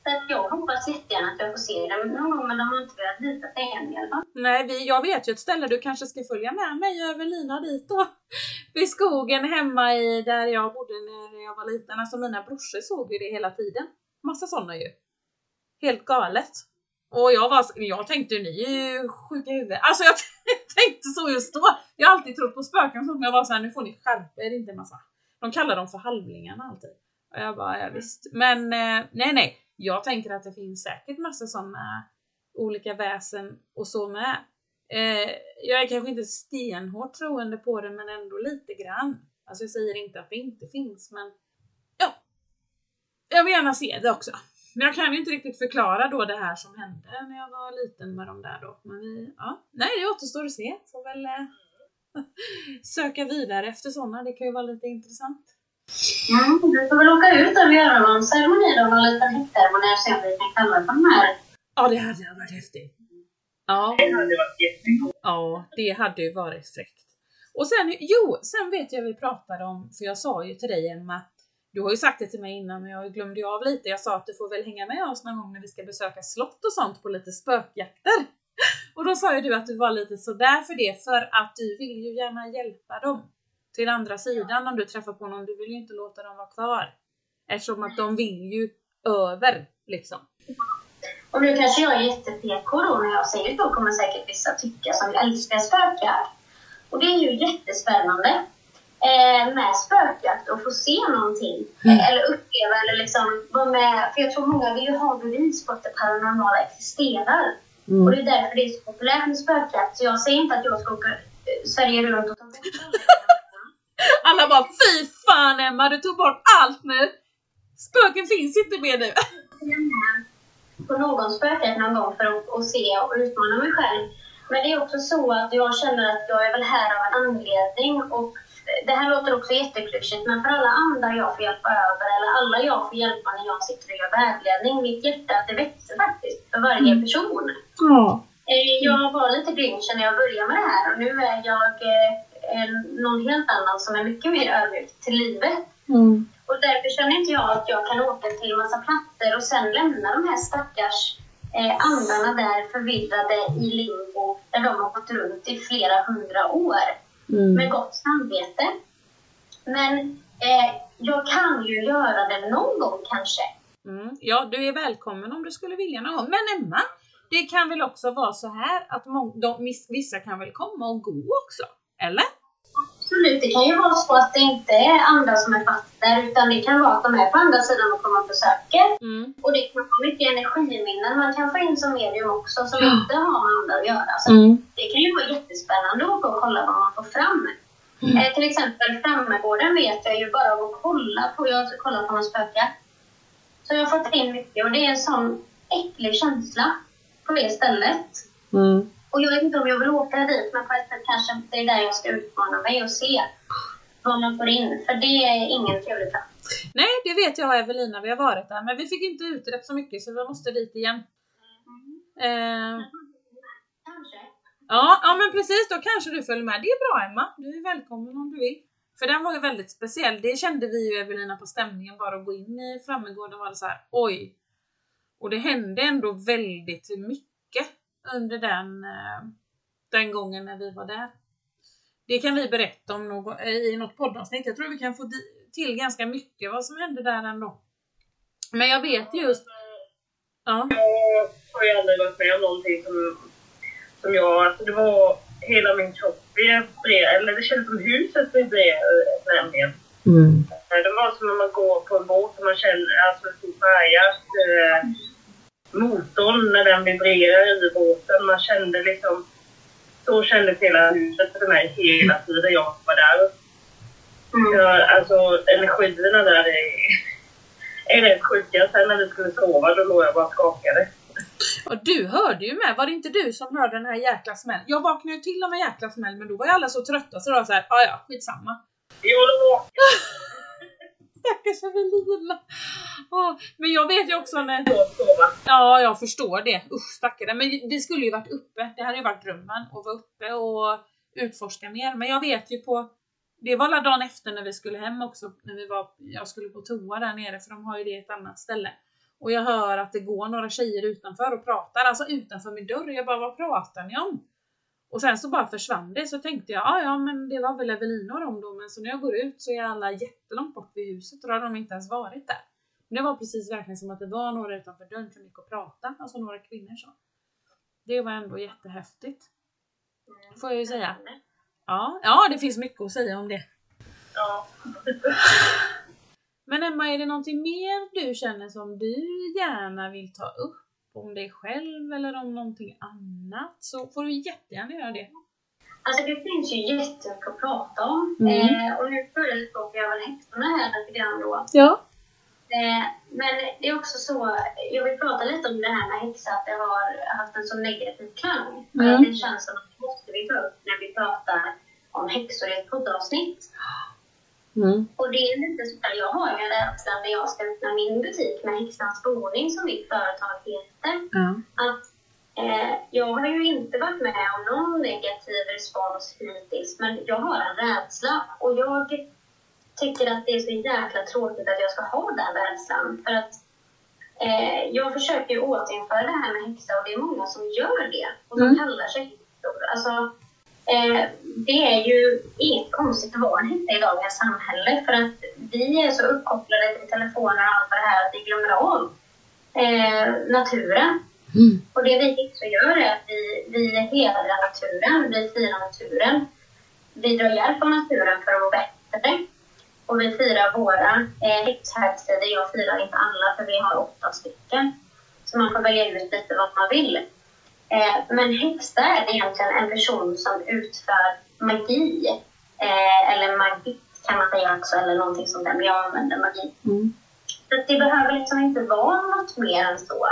Så jag hoppas jättegärna att jag får se dem någon gång men de har inte velat visa sig än i alla fall. Nej, vi, jag vet ju ett ställe du kanske ska följa med mig och Evelina dit då. [laughs] Vid skogen hemma i där jag bodde när jag var liten. Alltså mina brorsor såg ju det hela tiden. Massa sådana ju. Helt galet. Och jag var, jag tänkte ni är ju sjuka i huvudet. Alltså [laughs] jag tänkte så just då. Jag har alltid trott på spöken så jag var såhär, nu får ni skärpa er inte massa. De kallar dem för halvlingarna alltid. Och jag bara, ja, visst. Men eh, nej nej, jag tänker att det finns säkert massa sådana olika väsen och så med. Eh, jag är kanske inte stenhårt troende på det men ändå lite grann. Alltså jag säger inte att det inte finns men ja. Jag vill gärna se det också. Men jag kan ju inte riktigt förklara då det här som hände när jag var liten med de där då. Men vi, ja, nej det återstår att se. Får väl eh, [laughs] söka vidare efter sådana. Det kan ju vara lite intressant. Mm, du får väl åka ut och göra någon ceremoni då, någon liten häktceremoni och se om vi kan kalla för de här. Ja, det hade varit häftigt. Ja. Det hade varit jättekul. Ja, det hade ju varit fräckt. Och sen, jo, sen vet jag vi pratade om, för jag sa ju till dig Emma, du har ju sagt det till mig innan men jag glömde ju av lite. Jag sa att du får väl hänga med oss någon gång när vi ska besöka slott och sånt på lite spökjakter. Och då sa ju du att du var lite sådär för det för att du vill ju gärna hjälpa dem till andra sidan om du träffar på någon. Du vill ju inte låta dem vara kvar. Eftersom att de vill ju över liksom. Och nu kanske jag är jätte-PK då när jag säger så kommer säkert vissa tycka som älskar spökar. Och det är ju jättespännande eh, med spökjakt och få se någonting. Mm. Eller uppleva eller liksom vara med. För jag tror många vill ju ha bevis på att det paranormala existerar. Mm. Och det är därför det är så populärt med spökjakt. Så jag säger inte att jag ska åka eh, Sverige runt och ta bort alla bara fy fan Emma, du tog bort allt nu! Spöken finns inte mer nu. på någon spökjakt någon gång för att, att se och utmana mig själv. Men det är också så att jag känner att jag är väl här av en anledning och det här låter också jätteklyschigt, men för alla andra jag får hjälpa över eller alla jag får hjälpa när jag sitter och gör vägledning, mitt hjärta det växer faktiskt för varje mm. person. Mm. Jag var lite grinchen när jag började med det här och nu är jag eh, någon helt annan som är mycket mer ödmjuk till livet. Mm. Och därför känner inte jag att jag kan åka till massa platser och sen lämna de här stackars eh, andarna där förvirrade i limbo där de har gått runt i flera hundra år mm. med gott samvete. Men eh, jag kan ju göra det någon gång kanske. Mm. Ja, du är välkommen om du skulle vilja någon gång. Men Emma, det kan väl också vara så här att de, vissa kan väl komma och gå också? Eller? Absolut, det kan ju vara så att det inte är andra som är fast där utan det kan vara att de är på andra sidan och kommer och besöker. Mm. Och det kan vara mycket energiminnen man kan få in som medium också som ja. inte har med andra att göra. Så mm. Det kan ju vara jättespännande att gå och kolla vad man får fram. Mm. Eh, till exempel Frammegården vet jag ju bara av att kolla på. Jag har kollat på några spöken. Så jag har fått in mycket och det är en sån äcklig känsla på det stället. Och jag vet inte om jag vill åka dit, men på ett sätt kanske det är där jag ska utmana mig och se vad man får in. För det är ingen trevlig plats. Nej, det vet jag och Evelina, vi har varit där. Men vi fick inte utrett så mycket så vi måste dit igen. Mm. Eh. Kanske. Ja, ja, men precis. Då kanske du följer med. Det är bra Emma. Du är välkommen om du vill. För den var ju väldigt speciell. Det kände vi ju Evelina på stämningen bara att gå in i Frammegården var det så här, oj. Och det hände ändå väldigt mycket under den, eh, den gången när vi var där. Det kan vi berätta om någon, i något poddavsnitt. Jag tror vi kan få till ganska mycket vad som hände där ändå. Men jag vet just... Ja. Jag har ju aldrig varit med om någonting som, som jag... Alltså det var hela min kropp vibrerade, eller det kändes som huset vibrerade nämligen. Mm. Det var som när man går på en båt och man känner, alltså färja. Eh, motorn när den vibrerar i båten. Man kände liksom... Så kändes hela huset för mig hela tiden jag var där. Mm. Ja, alltså energierna där är, är rätt sjuka. Sen när vi skulle sova då låg jag bara skakade. Och du hörde ju med, var det inte du som hörde den här jäkla smällen? Jag vaknade ju till av en jäkla smäll men då var ju alla så trötta så det var såhär, ja ja, skitsamma. Jag var [laughs] Stackars Evelina. Oh, men jag vet ju också när... Ja, jag förstår det. Usch stackare. Men vi skulle ju varit uppe. Det hade ju varit drömmen att vara uppe och utforska mer. Men jag vet ju på... Det var alla dagen efter när vi skulle hem också. När vi var... Jag skulle på toa där nere för de har ju det ett annat ställe. Och jag hör att det går några tjejer utanför och pratar. Alltså utanför min dörr. Jag bara, vad pratar ni om? Och sen så bara försvann det så tänkte jag, ja ja men det var väl Evelina och dem då men så när jag går ut så är alla jättelångt bort vid huset och då har de inte ens varit där. Det var precis verkligen som att det var några utanför dörren som gick och pratade, alltså några kvinnor så. Det var ändå jättehäftigt. Får jag ju säga. Ja, ja det finns mycket att säga om det. Ja. [laughs] Men Emma, är det någonting mer du känner som du gärna vill ta upp om dig själv eller om någonting annat så får du jättegärna göra det. Alltså det finns ju jättemycket att prata om. Mm. Eh, och nu förespråkar jag väl häxorna här lite grann då. Ja. Eh, men det är också så, jag vill prata lite om det här med häxa, att det har haft en så negativ klang. Mm. Det känns som att det måste vi ta upp när vi pratar om häxor i ett poddavsnitt. Mm. Och det är lite så där, jag har ju en rädsla när jag ska öppna min butik med Häxans boning som mitt företag heter. Mm. Att eh, jag har ju inte varit med om någon negativ respons hittills, men jag har en rädsla och jag tycker att det är så jäkla tråkigt att jag ska ha den rädslan. För att eh, jag försöker ju återinföra det här med häxa och det är många som gör det och som mm. kallar sig häxor. Alltså, Eh, det är ju inget konstigt att vara häxa i dagens samhälle för att vi är så uppkopplade till telefoner och allt det här att vi glömmer av eh, naturen. Mm. Och det vi häxor gör är att vi, vi hedrar naturen, vi firar naturen. Vi drar hjälp av naturen för att må bättre. Och vi firar våra eh, häxhögtider. Jag firar inte alla för vi har åtta stycken. Så man får välja ut lite vad man vill. Eh, men häxa är egentligen en person som utför magi. Eh, eller magi kan man säga också, eller någonting sånt där, men jag använder magi. Mm. Så det behöver liksom inte vara något mer än så.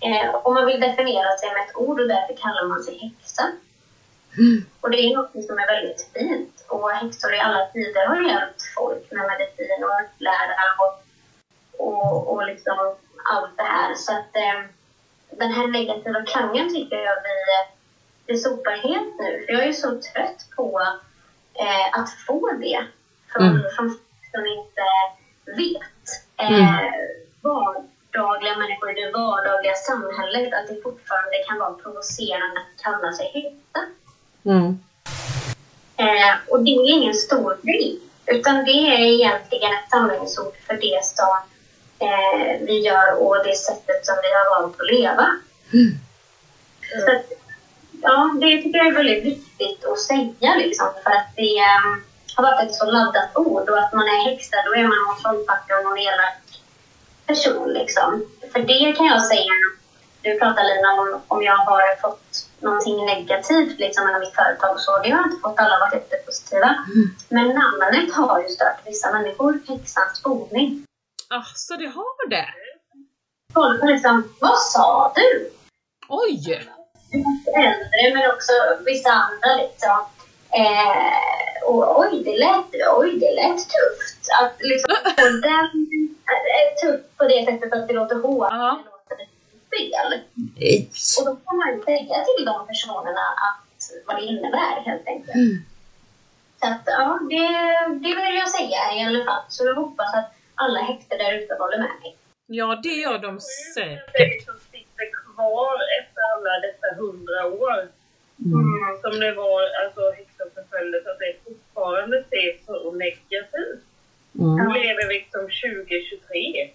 Eh, och man vill definiera sig med ett ord och därför kallar man sig häxa. Mm. Och det är något som är väldigt fint. Och häxor i alla tider har hjälpt folk med medicin och upplära och, och, och liksom allt det här. Så att, den här negativa klangen tycker jag vi, vi sopar helt nu. För jag är så trött på eh, att få det från, mm. från som inte vet. Eh, mm. Vardagliga människor i det vardagliga samhället, att det fortfarande kan vara provocerande att kalla sig heta. Mm. Eh, och det är ingen stor grej, utan det är egentligen ett samlingsord för det som eh, vi gör och det sättet som vi har valt att leva. Mm. Så att, ja, det tycker jag är väldigt viktigt att säga liksom, för att det um, har varit ett så laddat ord och att man är häxa, då är man någon trollpacka och någon elak person. Liksom. För det kan jag säga, du pratar Lina om, om jag har fått någonting negativt liksom, med mitt företag och så. Det har jag inte fått, alla varit jättepositiva. Mm. Men namnet har ju stört vissa människor, häxans boning. Ah, så det har det? Folk liksom, vad sa du? Oj! Äldre, men också vissa andra liksom. Eh, och oj, det lät, oj, det lät tufft. Att liksom [laughs] få den eh, tufft på det sättet att det låter hårt, uh-huh. det låter fel. It's... Och då får man säga till de personerna att, vad det innebär helt enkelt. Mm. Så att, ja, det, det vill jag säga i alla fall. Så jag hoppas att alla häxor där ute håller med mig. Ja, det gör de säkert. Det som sitter kvar efter alla dessa hundra år. Mm. Som det var, alltså häxoförföljelse, att det fortfarande ses så negativt. Mm. Nu lever vi som 2023.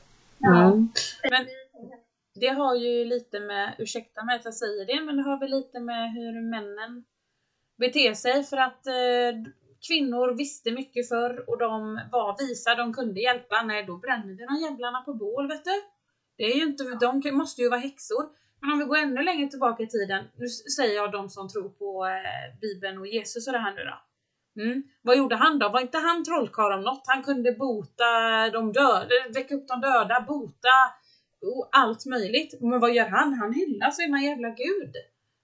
Mm. Men det har ju lite med, ursäkta mig att jag säger det, men det har väl lite med hur männen beter sig för att eh, kvinnor visste mycket förr och de var visa, de kunde hjälpa. Nej, då bränner vi de jävlarna på bål, vet du. Det är ju inte, de måste ju vara häxor. Men om vi går ännu längre tillbaka i tiden, nu säger jag de som tror på eh, Bibeln och Jesus och det här nu då. Mm. Vad gjorde han då? Var inte han trollkarl om något? Han kunde bota de döda, väcka upp de döda, bota och allt möjligt. Men vad gör han? Han hyllar sina jävla gud.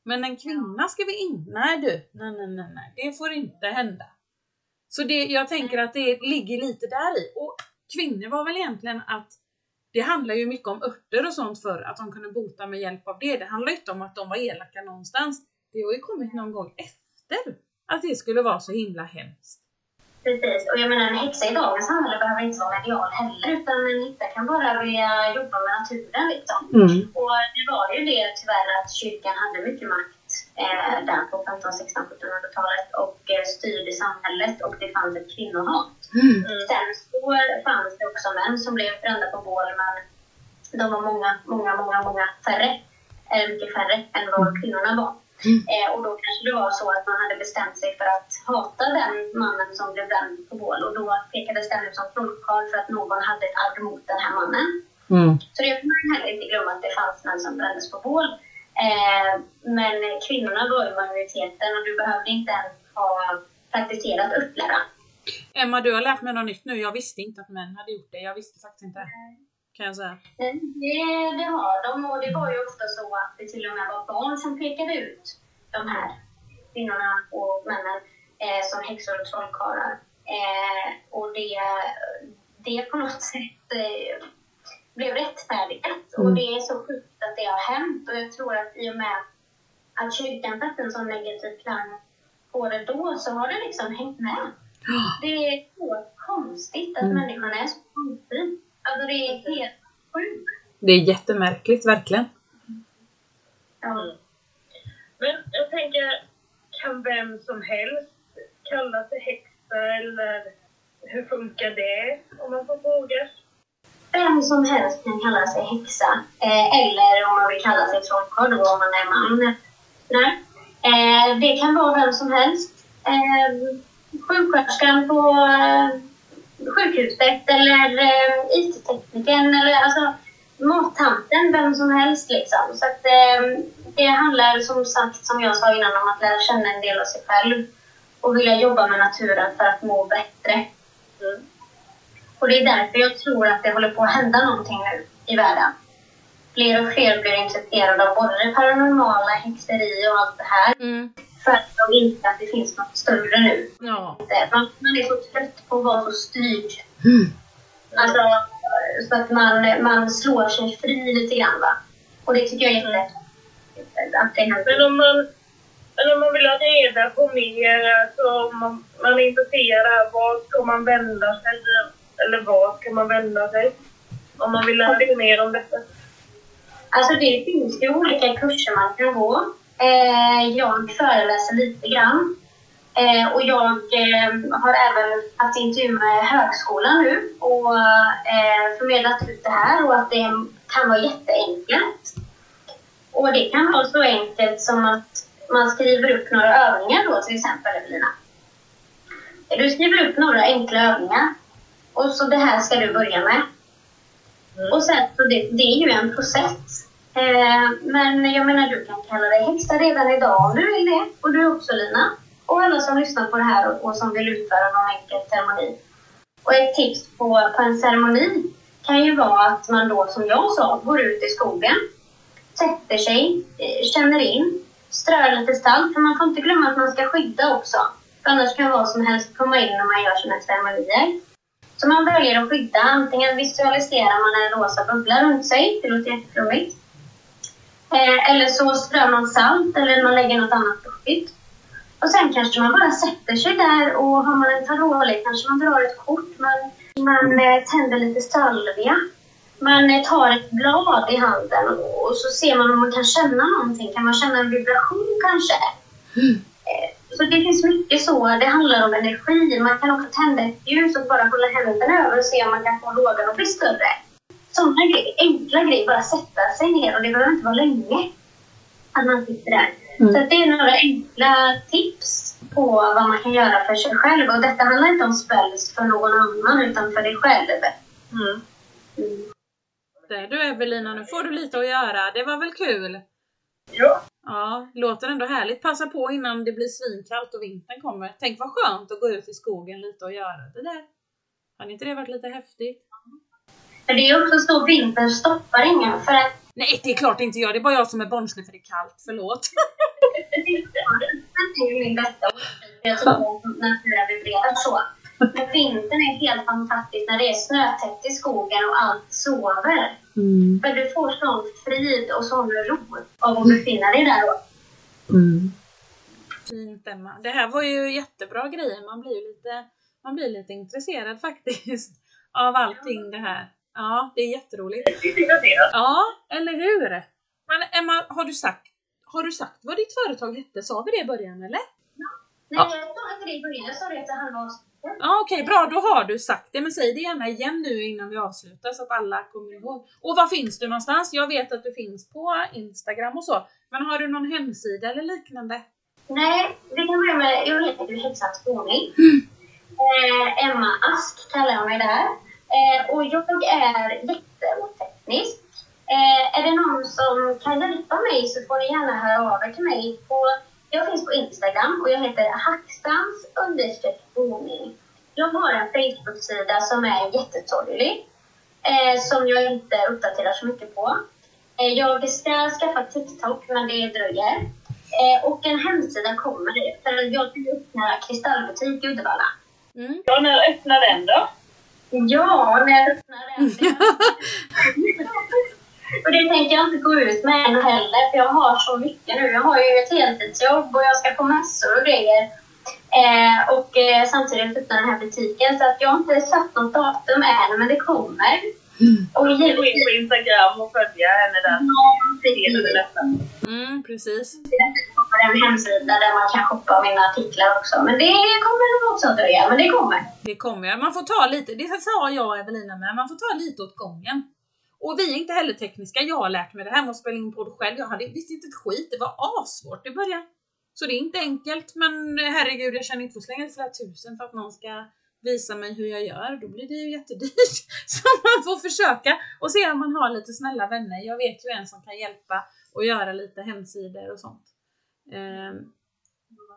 Men en kvinna ska vi inte... Nej du, nej, nej, nej, nej, det får inte hända. Så det, jag tänker att det ligger lite där i. Och kvinnor var väl egentligen att det handlar ju mycket om örter och sånt för att de kunde bota med hjälp av det. Det handlar inte om att de var elaka någonstans. Det har ju kommit någon gång efter att det skulle vara så himla hemskt. Precis, och jag menar en häxa i dagens samhälle behöver inte vara medial heller utan en häxa kan bara vilja jobba med naturen liksom. Mm. Och det var ju det tyvärr att kyrkan hade mycket makt eh, där på 15, 16, 1700-talet och eh, styrde samhället och det fanns ett kvinnohat. Mm. Sen så fanns det också män som blev brända på bål men de var många, många, många, många färre. Eller mycket färre än vad mm. kvinnorna var. Mm. Eh, och då kanske det var så att man hade bestämt sig för att hata den mannen som blev bränd på bål och då pekades den ut som trollkarl för att någon hade ett arv mot den här mannen. Mm. Så det får man heller inte glömma att det fanns män som brändes på bål. Eh, men kvinnorna var ju majoriteten och du behövde inte ens ha praktiserat upplära. Emma, du har lärt mig något nytt nu. Jag visste inte att män hade gjort det. Jag visste faktiskt inte. Kan jag säga. Det, det har de och det var ju ofta så att det till och med var barn som pekade ut de här kvinnorna och männen eh, som häxor och trollkarlar. Eh, och det, det på något [laughs] sätt eh, blev rättfärdigat. Mm. Och det är så sjukt att det har hänt. Och jag tror att i och med att kyrkan satte en sån negativ klang på det då så har det liksom hängt med. [gasps] Det är så konstigt att mm. människan är så konstig. Alltså det är helt sjukt. Det är jättemärkligt, verkligen. Ja. Mm. Men jag tänker, kan vem som helst kalla sig häxa eller hur funkar det om man får fråga? Vem som helst kan kalla sig häxa. Eh, eller om man vill kalla sig trollkarl då om man är man. Nej. Eh, det kan vara vem som helst. Eh, sjuksköterskan på eh, sjukhuset eller eh, IT-teknikern eller alltså mattanten, vem som helst liksom. Så att, eh, det handlar som sagt, som jag sa innan, om att lära känna en del av sig själv och vilja jobba med naturen för att må bättre. Mm. Och det är därför jag tror att det håller på att hända någonting nu i världen. Fler och fler blir intresserade av både det paranormala, häxeri och allt det här. Mm. För att de inser att det finns något större nu. Ja. Man, man är så trött på att vara så styrd. Mm. Alltså, så att man, man slår sig fri lite grann. Va? Och det tycker jag är jätte... Att det men om man, men om man vill ha reda på mer, alltså om man, man är intresserad, var ska man vända sig? Eller var kan man vända sig? Om man vill lära sig mer om detta. Alltså det finns ju olika kurser man kan gå. Eh, jag föreläser lite grann. Eh, och jag eh, har även haft intervju med högskolan nu och eh, förmedlat ut det här och att det kan vara jätteenkelt. Och det kan vara så enkelt som att man skriver upp några övningar då till exempel, Evelina. Du skriver upp några enkla övningar och så det här ska du börja med. Mm. Och sen, så det, det är ju en process. Eh, men jag menar, du kan kalla dig häxa redan idag om du vill det. Och du också Lina. Och alla som lyssnar på det här och, och som vill utföra någon enkel ceremoni. Och ett tips på, på en ceremoni kan ju vara att man då, som jag sa, går ut i skogen, sätter sig, eh, känner in, strör lite salt. För man får inte glömma att man ska skydda också. För annars kan vad som helst komma in när man gör sina ceremonier. Så man väljer att skydda. Antingen visualiserar man en rosa bubbla runt sig. Det låter jätteflummigt. Eh, eller så strör man salt eller man lägger något annat buffigt. Och sen kanske man bara sätter sig där och har man en tarotlek kanske man drar ett kort. Man, man eh, tänder lite salvia. Man eh, tar ett blad i handen och så ser man om man kan känna någonting. Kan man känna en vibration kanske? Mm. Så det finns mycket så. Det handlar om energi. Man kan också tända ett ljus och bara hålla händerna över och se om man kan få lågan att bli större. Sådana grejer. Enkla grejer. Bara sätta sig ner och det behöver inte vara länge. Att man sitter där. Mm. Så det är några enkla tips på vad man kan göra för sig själv. Och detta handlar inte om spells för någon annan utan för dig själv. Mm. Mm. Du Evelina, nu får du lite att göra. Det var väl kul? Ja. Låter ändå härligt. Passa på innan det blir svinkallt och vintern kommer. Tänk vad skönt att gå ut i skogen lite och göra det där. Har inte det varit lite häftigt? Men det är också så, vintern stoppar ingen för att... Nej, det är klart inte jag. Det är bara jag som är barnslig för det är kallt. Förlåt. det är min bästa naturen vibrerar så. Men vintern är helt fantastisk när det är snötäckt i skogen och allt sover. Mm. För du får sån frid och sån ro av att befinna dig där. Mm. Fint Emma. Det här var ju jättebra grejer. Man blir lite, man blir lite intresserad faktiskt [laughs] av allting det här. Ja, det är jätteroligt. Ja, eller hur? Men Emma, har du sagt, har du sagt vad ditt företag hette? Sa vi det i början eller? Ja. Nej, ja. jag sa inte det i början. Jag sa det efter halva avsnittet. Ja, Okej, okay, bra. Då har du sagt det. Men säg det gärna igen nu innan vi avslutar så att alla kommer ihåg. Och var finns du någonstans? Jag vet att du finns på Instagram och så. Men har du någon hemsida eller liknande? Nej, vi kan börja med, jag heter ju Häxans. Mm. Eh, Emma Ask kallar jag mig där. Eh, och jag är jätteoteknisk. Eh, är det någon som kan hjälpa mig så får ni gärna höra av er till mig. På, jag finns på Instagram och jag heter hackstans boning. Jag har en Facebook-sida som är jättetorlig. Eh, som jag inte uppdaterar så mycket på. Eh, jag ska skaffa TikTok men det dröjer. Eh, och en hemsida kommer. För jag ska öppna kristallbutik i Uddevalla. Mm. Ja, när öppnar den då? Ja, när öppnar den? [laughs] och det tänker jag inte gå ut med än heller, för jag har så mycket nu. Jag har ju ett heltidsjobb och jag ska på mässor och grejer. Eh, och eh, samtidigt öppna den här butiken. Så att jag har inte satt något datum än, men det kommer. Mm. Och givetvis... Gå in på Instagram och följa henne där. Ja, precis. Mm, precis. På en hemsida där man kan shoppa mina artiklar också. Men det kommer nog också att dröja, men det kommer. Det kommer. Man får ta lite, det sa jag och Evelina med, man får ta lite åt gången. Och vi är inte heller tekniska. Jag har lärt mig det här med att spela in podd själv. Jag hade, visste inte ett skit. Det var assvårt i början. Så det är inte enkelt, men herregud, jag känner inte för att slänga flera tusen för att någon ska visa mig hur jag gör, då blir det ju jättedyrt. [laughs] Så man får försöka och se om man har lite snälla vänner. Jag vet ju en som kan hjälpa och göra lite hemsidor och sånt. Um,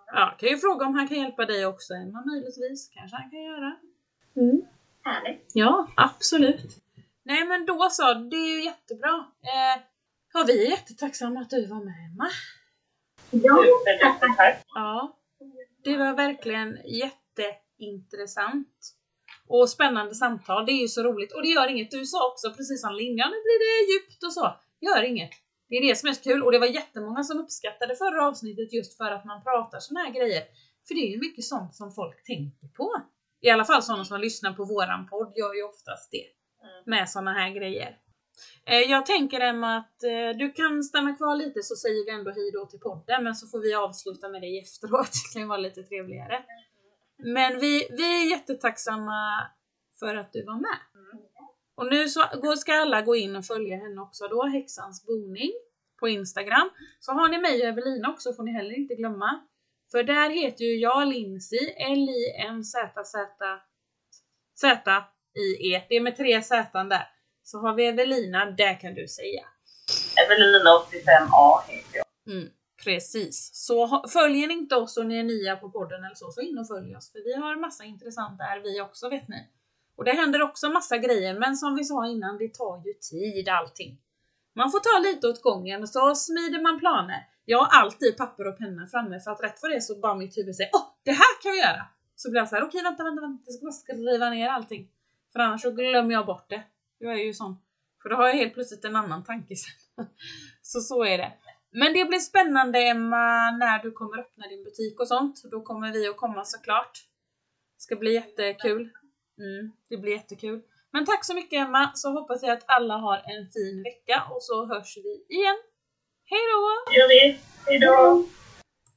ja, kan ju fråga om han kan hjälpa dig också, Emma, möjligtvis. Kanske han kan göra. Mm. Härligt. Ja, absolut. Nej men då så, det är ju jättebra. Eh, ja, vi är jättetacksamma att du var med Emma. Ja, tack. Ja, det var verkligen jätteintressant. Och spännande samtal, det är ju så roligt. Och det gör inget, du sa också precis som Linja, nu blir det djupt och så. Gör inget. Det är det som är så kul och det var jättemånga som uppskattade förra avsnittet just för att man pratar såna här grejer. För det är ju mycket sånt som folk tänker på. I alla fall sådana som lyssnar på våran podd gör ju oftast det. Mm. Med sådana här grejer. Eh, jag tänker Emma att eh, du kan stanna kvar lite så säger vi ändå hej då till podden men så får vi avsluta med dig efteråt. [laughs] Det kan ju vara lite trevligare. Men vi, vi är jättetacksamma för att du var med. Och nu så ska alla gå in och följa henne också då, Häxans boning på Instagram. Så har ni mig och Evelina också får ni heller inte glömma. För där heter ju jag Lindsay, L-I-N-Z-Z Z-I-E. Det är med tre Z där. Så har vi Evelina, där kan du säga. Evelina 85A heter jag. Mm, precis. Så följer ni inte oss och ni är nya på podden eller så, så in och följ oss. För vi har massa intressant där vi också vet ni. Och det händer också massa grejer, men som vi sa innan, det tar ju tid allting. Man får ta lite åt gången och så smider man planer. Jag har alltid papper och penna framme för att rätt för det så bara mitt huvud säger åh, det här kan vi göra! Så blir jag såhär, okej vänta, vänta, vänta, jag ska bara skriva ner allting. För annars så glömmer jag bort det. Jag är ju sån. För då har jag helt plötsligt en annan tanke sen. [laughs] Så så är det. Men det blir spännande Emma när du kommer öppna din butik och sånt. Då kommer vi att komma såklart. Det ska bli jättekul. Mm, det blir jättekul. Men tack så mycket Emma, så hoppas jag att alla har en fin vecka och så hörs vi igen. Hej då! gör vi. Hej då!